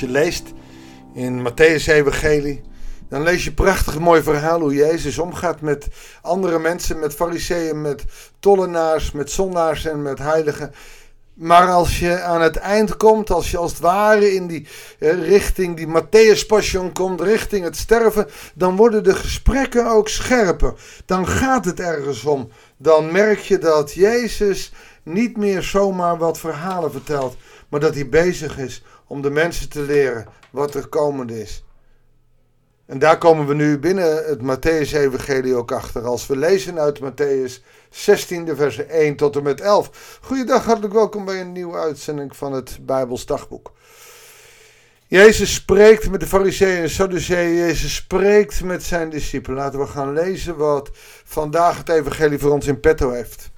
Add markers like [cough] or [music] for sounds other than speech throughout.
Je leest in Matthäus Evangelie, dan lees je prachtig mooi verhaal hoe Jezus omgaat met andere mensen, met fariseeën, met tollenaars, met zondaars en met heiligen. Maar als je aan het eind komt, als je als het ware in die eh, richting, die Matthäus Passion komt, richting het sterven, dan worden de gesprekken ook scherper. Dan gaat het ergens om. Dan merk je dat Jezus niet meer zomaar wat verhalen vertelt, maar dat hij bezig is om de mensen te leren wat er komend is. En daar komen we nu binnen het Matthäus-evangelie ook achter. Als we lezen uit Matthäus 16, verse 1 tot en met 11. Goeiedag, hartelijk welkom bij een nieuwe uitzending van het Bijbels Dagboek. Jezus spreekt met de fariseeën en sadduceeën. Jezus spreekt met zijn discipelen. Laten we gaan lezen wat vandaag het evangelie voor ons in petto heeft.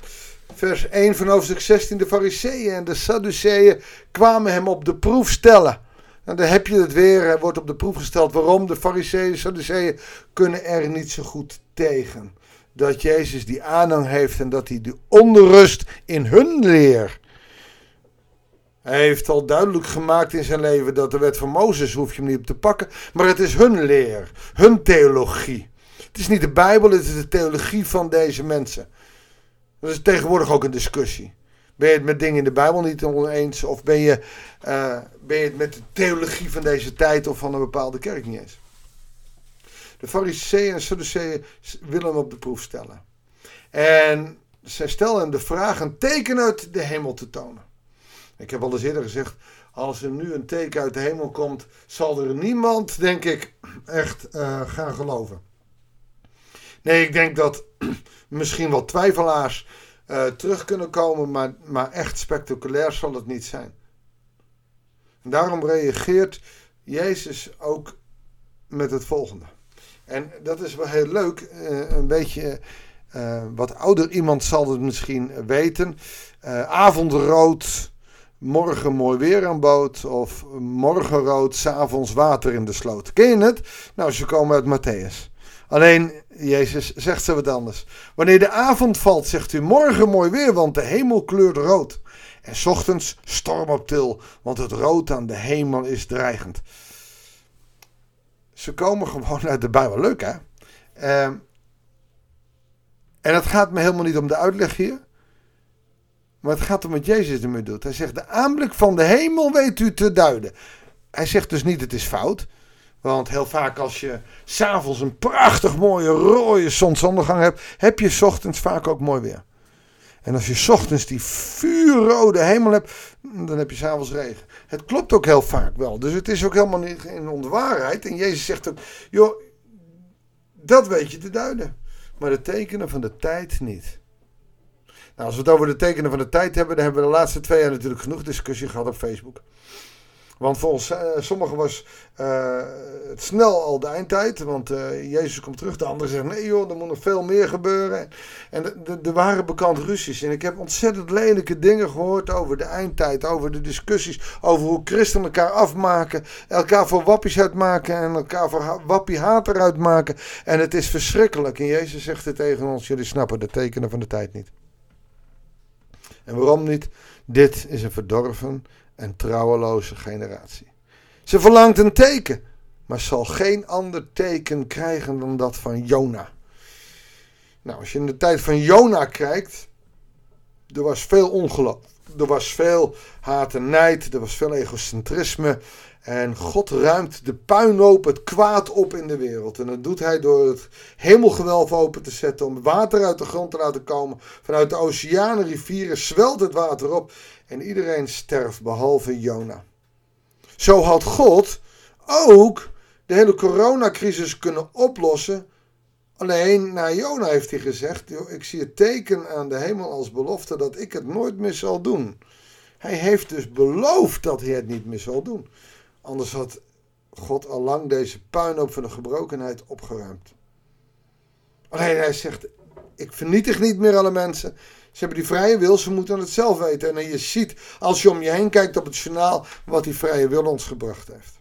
Vers 1 van hoofdstuk 16. De fariseeën en de sadduceeën kwamen hem op de proef stellen. En dan heb je het weer, er wordt op de proef gesteld waarom de fariseeën en sadduceeën kunnen er niet zo goed tegen. Dat Jezus die aanhang heeft en dat hij de onrust in hun leer. Hij heeft al duidelijk gemaakt in zijn leven dat de wet van Mozes hoef je hem niet op te pakken. Maar het is hun leer, hun theologie. Het is niet de Bijbel, het is de theologie van deze mensen. Dat is tegenwoordig ook een discussie. Ben je het met dingen in de Bijbel niet oneens? Of ben je, uh, ben je het met de theologie van deze tijd of van een bepaalde kerk niet eens? De Fariseeën en Sadduceeën willen hem op de proef stellen. En zij stellen hem de vraag een teken uit de hemel te tonen. Ik heb al eens eerder gezegd, als er nu een teken uit de hemel komt, zal er niemand, denk ik, echt uh, gaan geloven. Nee, ik denk dat [clears throat] misschien wel twijfelaars uh, terug kunnen komen, maar, maar echt spectaculair zal het niet zijn. En daarom reageert Jezus ook met het volgende. En dat is wel heel leuk, uh, een beetje uh, wat ouder iemand zal het misschien weten. avondrood, morgen mooi weer aan boot. Of morgenrood, s'avonds water in de sloot. Ken je het? Nou, ze komen uit Matthäus. Alleen, Jezus zegt ze wat anders. Wanneer de avond valt, zegt u morgen mooi weer, want de hemel kleurt rood. En ochtends storm op til, want het rood aan de hemel is dreigend. Ze komen gewoon uit de Bijbel. Leuk hè? Uh, en het gaat me helemaal niet om de uitleg hier. Maar het gaat om wat Jezus ermee doet. Hij zegt: De aanblik van de hemel weet u te duiden. Hij zegt dus niet: het is fout. Want heel vaak als je s'avonds een prachtig mooie rode zonsondergang hebt, heb je s ochtends vaak ook mooi weer. En als je s ochtends die vuurrode hemel hebt, dan heb je s'avonds regen. Het klopt ook heel vaak wel. Dus het is ook helemaal niet in onwaarheid. En Jezus zegt ook, joh, dat weet je te duiden. Maar de tekenen van de tijd niet. Nou, als we het over de tekenen van de tijd hebben, dan hebben we de laatste twee jaar natuurlijk genoeg discussie gehad op Facebook. Want volgens uh, sommigen was uh, het snel al de eindtijd. Want uh, Jezus komt terug. De anderen zeggen: nee, joh, er moet nog veel meer gebeuren. En er waren bekend ruzies. En ik heb ontzettend lelijke dingen gehoord over de eindtijd. Over de discussies. Over hoe christenen elkaar afmaken. Elkaar voor wappies uitmaken. En elkaar voor wappiehater uitmaken. En het is verschrikkelijk. En Jezus zegt het tegen ons: jullie snappen de tekenen van de tijd niet. En waarom niet? Dit is een verdorven en trouweloze generatie. Ze verlangt een teken, maar zal geen ander teken krijgen dan dat van Jona. Nou, als je in de tijd van Jona kijkt, er was veel ongeloof. Er was veel haat en nijd, er was veel egocentrisme. En God ruimt de puinhoop, het kwaad op in de wereld. En dat doet hij door het hemelgewelf open te zetten, om water uit de grond te laten komen. Vanuit de oceanen, rivieren zwelt het water op en iedereen sterft behalve Jona. Zo had God ook de hele coronacrisis kunnen oplossen. Alleen na Jona heeft hij gezegd: Ik zie het teken aan de hemel als belofte dat ik het nooit meer zal doen. Hij heeft dus beloofd dat hij het niet meer zal doen. Anders had God al lang deze puinhoop van de gebrokenheid opgeruimd. Alleen hij zegt: Ik vernietig niet meer alle mensen. Ze hebben die vrije wil, ze moeten het zelf weten. En je ziet, als je om je heen kijkt op het journaal, wat die vrije wil ons gebracht heeft.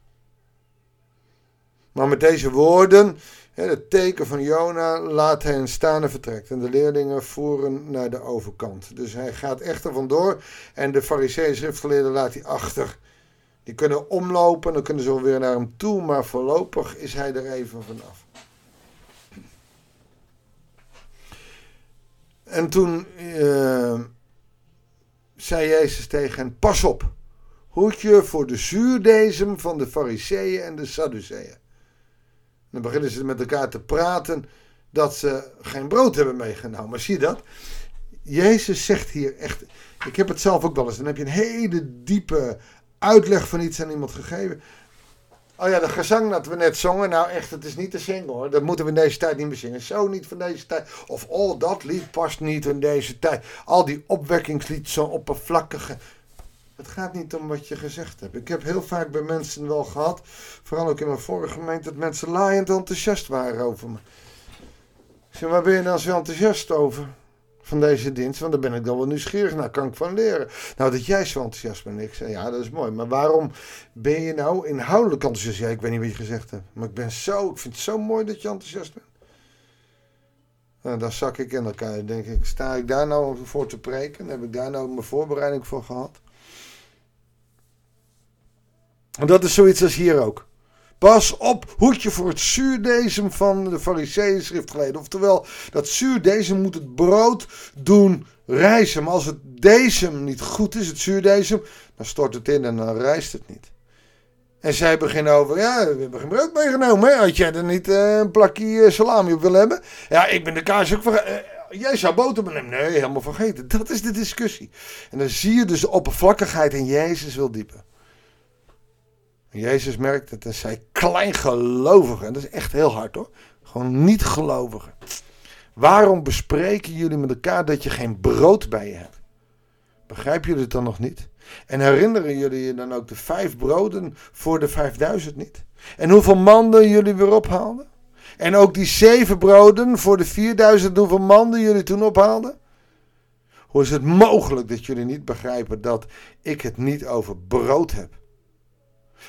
Maar met deze woorden, het teken van Jona, laat hij een staande vertrekt. En de leerlingen voeren naar de overkant. Dus hij gaat echt er vandoor. En de fariseeën schriftgeleerden laat hij achter. Die kunnen omlopen, dan kunnen ze weer naar hem toe, maar voorlopig is hij er even vanaf. En toen uh, zei Jezus tegen hen: Pas op, hoed je voor de zuurdezem van de Fariseeën en de Sadduceeën. Dan beginnen ze met elkaar te praten dat ze geen brood hebben meegenomen. Maar zie je dat? Jezus zegt hier echt. Ik heb het zelf ook wel eens. Dan heb je een hele diepe uitleg van iets aan iemand gegeven. Oh ja, de gezang dat we net zongen. Nou echt, het is niet te zingen hoor. Dat moeten we in deze tijd niet meer zingen. Zo niet van deze tijd. Of oh, dat lied past niet in deze tijd. Al die opwekkingslied, zo oppervlakkige. Het gaat niet om wat je gezegd hebt. Ik heb heel vaak bij mensen wel gehad, vooral ook in mijn vorige gemeente, dat mensen laaiend enthousiast waren over me. Ik zeg, waar ben je dan zo enthousiast over? Van deze dienst, want daar ben ik dan wel nieuwsgierig naar, kan ik van leren. Nou, dat jij zo enthousiast bent. Ik zei, ja, dat is mooi. Maar waarom ben je nou inhoudelijk enthousiast? Ja, ik weet niet wat je gezegd hebt. Maar ik ben zo, ik vind het zo mooi dat je enthousiast bent. Nou, zak ik in elkaar. denk ik, sta ik daar nou voor te preken? Heb ik daar nou mijn voorbereiding voor gehad? En dat is zoiets als hier ook. Pas op, hoedje voor het zuurdezem van de fariseeën schriftgeleden. Oftewel, dat zuurdezem moet het brood doen rijzen. Maar als het dezem niet goed is, het zuurdezem, dan stort het in en dan rijst het niet. En zij beginnen over, ja, we hebben geen brood meegenomen. Had jij er niet uh, een plakje eh, salami op willen hebben? Ja, ik ben de kaas ook vergeten. Uh, jij zou boter nemen. Nee, helemaal vergeten. Dat is de discussie. En dan zie je dus de oppervlakkigheid in Jezus wil diepen. Jezus merkt het en zei kleingelovigen. En dat is echt heel hard hoor. Gewoon niet gelovigen. Waarom bespreken jullie met elkaar dat je geen brood bij je hebt? Begrijpen jullie het dan nog niet? En herinneren jullie je dan ook de vijf broden voor de vijfduizend niet? En hoeveel manden jullie weer ophaalden? En ook die zeven broden voor de vierduizend, hoeveel manden jullie toen ophaalden? Hoe is het mogelijk dat jullie niet begrijpen dat ik het niet over brood heb?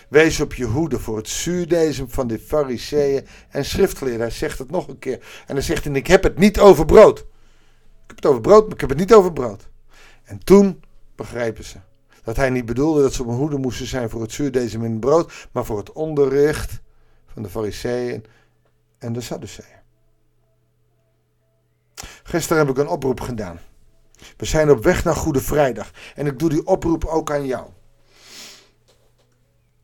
Wees op je hoede voor het zuurdezem van de fariseeën en schriftgeleerden. Hij zegt het nog een keer. En dan zegt hij, ik heb het niet over brood. Ik heb het over brood, maar ik heb het niet over brood. En toen begrepen ze. Dat hij niet bedoelde dat ze op hun hoede moesten zijn voor het zuurdezem in het brood. Maar voor het onderricht van de fariseeën en de sadduceeën. Gisteren heb ik een oproep gedaan. We zijn op weg naar Goede Vrijdag. En ik doe die oproep ook aan jou.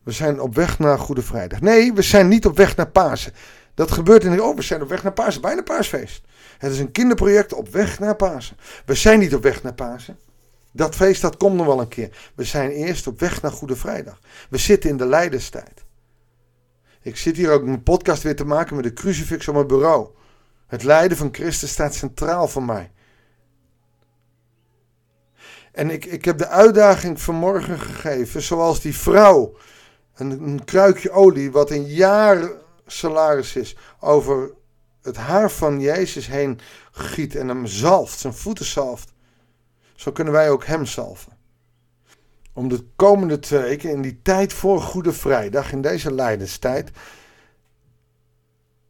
We zijn op weg naar Goede Vrijdag. Nee, we zijn niet op weg naar Pasen. Dat gebeurt in de. Oh, we zijn op weg naar Pasen. Bijna paasfeest. Het is een kinderproject op weg naar Pasen. We zijn niet op weg naar Pasen. Dat feest dat komt nog wel een keer. We zijn eerst op weg naar Goede Vrijdag. We zitten in de lijdenstijd. Ik zit hier ook mijn podcast weer te maken met de crucifix op mijn bureau. Het lijden van Christus staat centraal voor mij. En ik, ik heb de uitdaging vanmorgen gegeven, zoals die vrouw een, kruikje olie, wat een jaar salaris is, over het haar van Jezus heen giet en hem zalft, zijn voeten zalft. Zo kunnen wij ook hem zalven. Om de komende twee weken, in die tijd voor Goede Vrijdag, in deze lijdenstijd,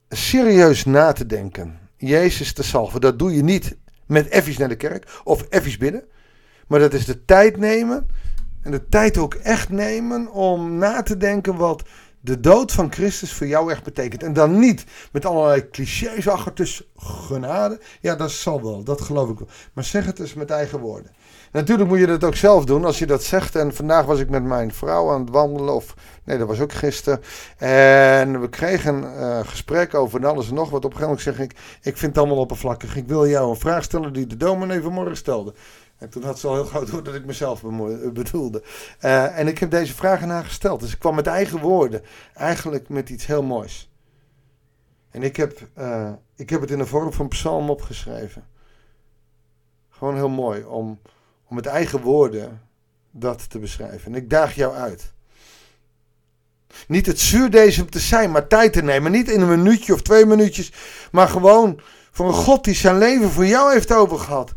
serieus na te denken. Jezus te salven. Dat doe je niet met effies naar de kerk of effies binnen. Maar dat is de tijd nemen en de tijd ook echt nemen om na te denken wat de dood van Christus voor jou echt betekent. En dan niet met allerlei clichés achter genade. Ja, dat zal wel, dat geloof ik wel. Maar zeg het eens met eigen woorden. Natuurlijk moet je dat ook zelf doen als je dat zegt. En vandaag was ik met mijn vrouw aan het wandelen. Of nee, dat was ook gisteren. En we kregen een uh, gesprek over alles en nog wat. Op een gegeven moment zeg ik: Ik vind het allemaal oppervlakkig. Ik wil jou een vraag stellen die de dominee vanmorgen stelde. En toen had ze al heel groot door dat ik mezelf bedoelde. Uh, en ik heb deze vragen aan gesteld. Dus ik kwam met eigen woorden. Eigenlijk met iets heel moois. En ik heb, uh, ik heb het in de vorm van psalm opgeschreven. Gewoon heel mooi om, om met eigen woorden dat te beschrijven. En ik daag jou uit. Niet het zuurdezem te zijn, maar tijd te nemen. Niet in een minuutje of twee minuutjes. Maar gewoon voor een God die zijn leven voor jou heeft overgehad.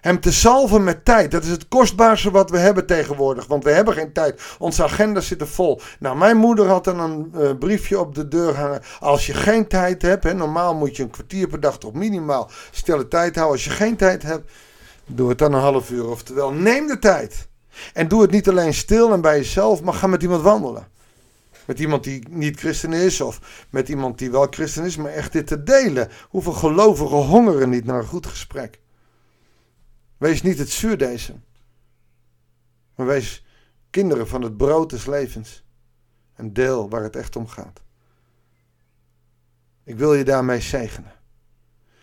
Hem te salven met tijd. Dat is het kostbaarste wat we hebben tegenwoordig. Want we hebben geen tijd. Onze agenda zit er vol. Nou, mijn moeder had dan een uh, briefje op de deur hangen. Als je geen tijd hebt. Hè, normaal moet je een kwartier per dag toch minimaal stille tijd houden. Als je geen tijd hebt. Doe het dan een half uur. Oftewel, neem de tijd. En doe het niet alleen stil en bij jezelf, maar ga met iemand wandelen. Met iemand die niet christen is of met iemand die wel christen is, maar echt dit te delen. Hoeveel gelovigen hongeren niet naar een goed gesprek? Wees niet het zuurdezen, maar wees kinderen van het brood des levens. Een deel waar het echt om gaat. Ik wil je daarmee zegenen.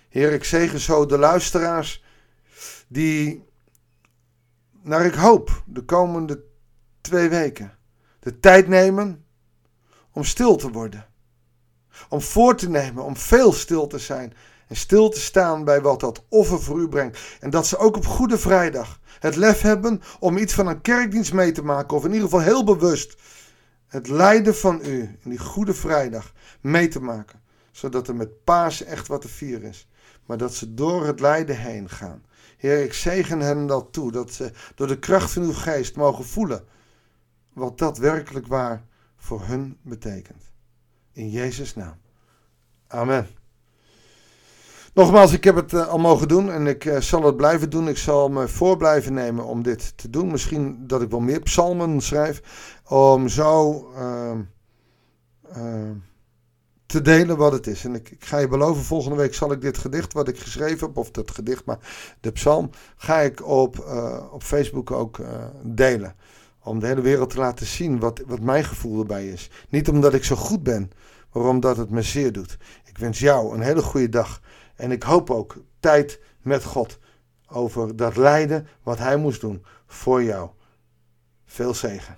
Heer, ik zegen zo de luisteraars die, naar ik hoop, de komende twee weken de tijd nemen om stil te worden. Om voor te nemen, om veel stil te zijn. En stil te staan bij wat dat offer voor u brengt. En dat ze ook op Goede Vrijdag het lef hebben om iets van een kerkdienst mee te maken. Of in ieder geval heel bewust het lijden van u in die Goede Vrijdag mee te maken. Zodat er met paas echt wat te vieren is. Maar dat ze door het lijden heen gaan. Heer, ik zegen hen dat toe. Dat ze door de kracht van uw geest mogen voelen. Wat dat werkelijk waar voor hun betekent. In Jezus' naam. Amen. Nogmaals, ik heb het uh, al mogen doen en ik uh, zal het blijven doen. Ik zal me voor blijven nemen om dit te doen. Misschien dat ik wel meer psalmen schrijf. Om zo uh, te delen wat het is. En ik, ga je beloven, volgende week zal ik dit gedicht wat ik geschreven heb, of dat gedicht, maar de psalm, ga ik op, uh, op Facebook ook delen. Om de hele wereld te laten zien wat, wat mijn gevoel erbij is. Niet omdat ik zo goed ben, maar omdat het me zeer doet. Ik wens jou een hele goede dag. En ik hoop ook tijd met God over dat lijden wat Hij moest doen voor jou. Veel zegen.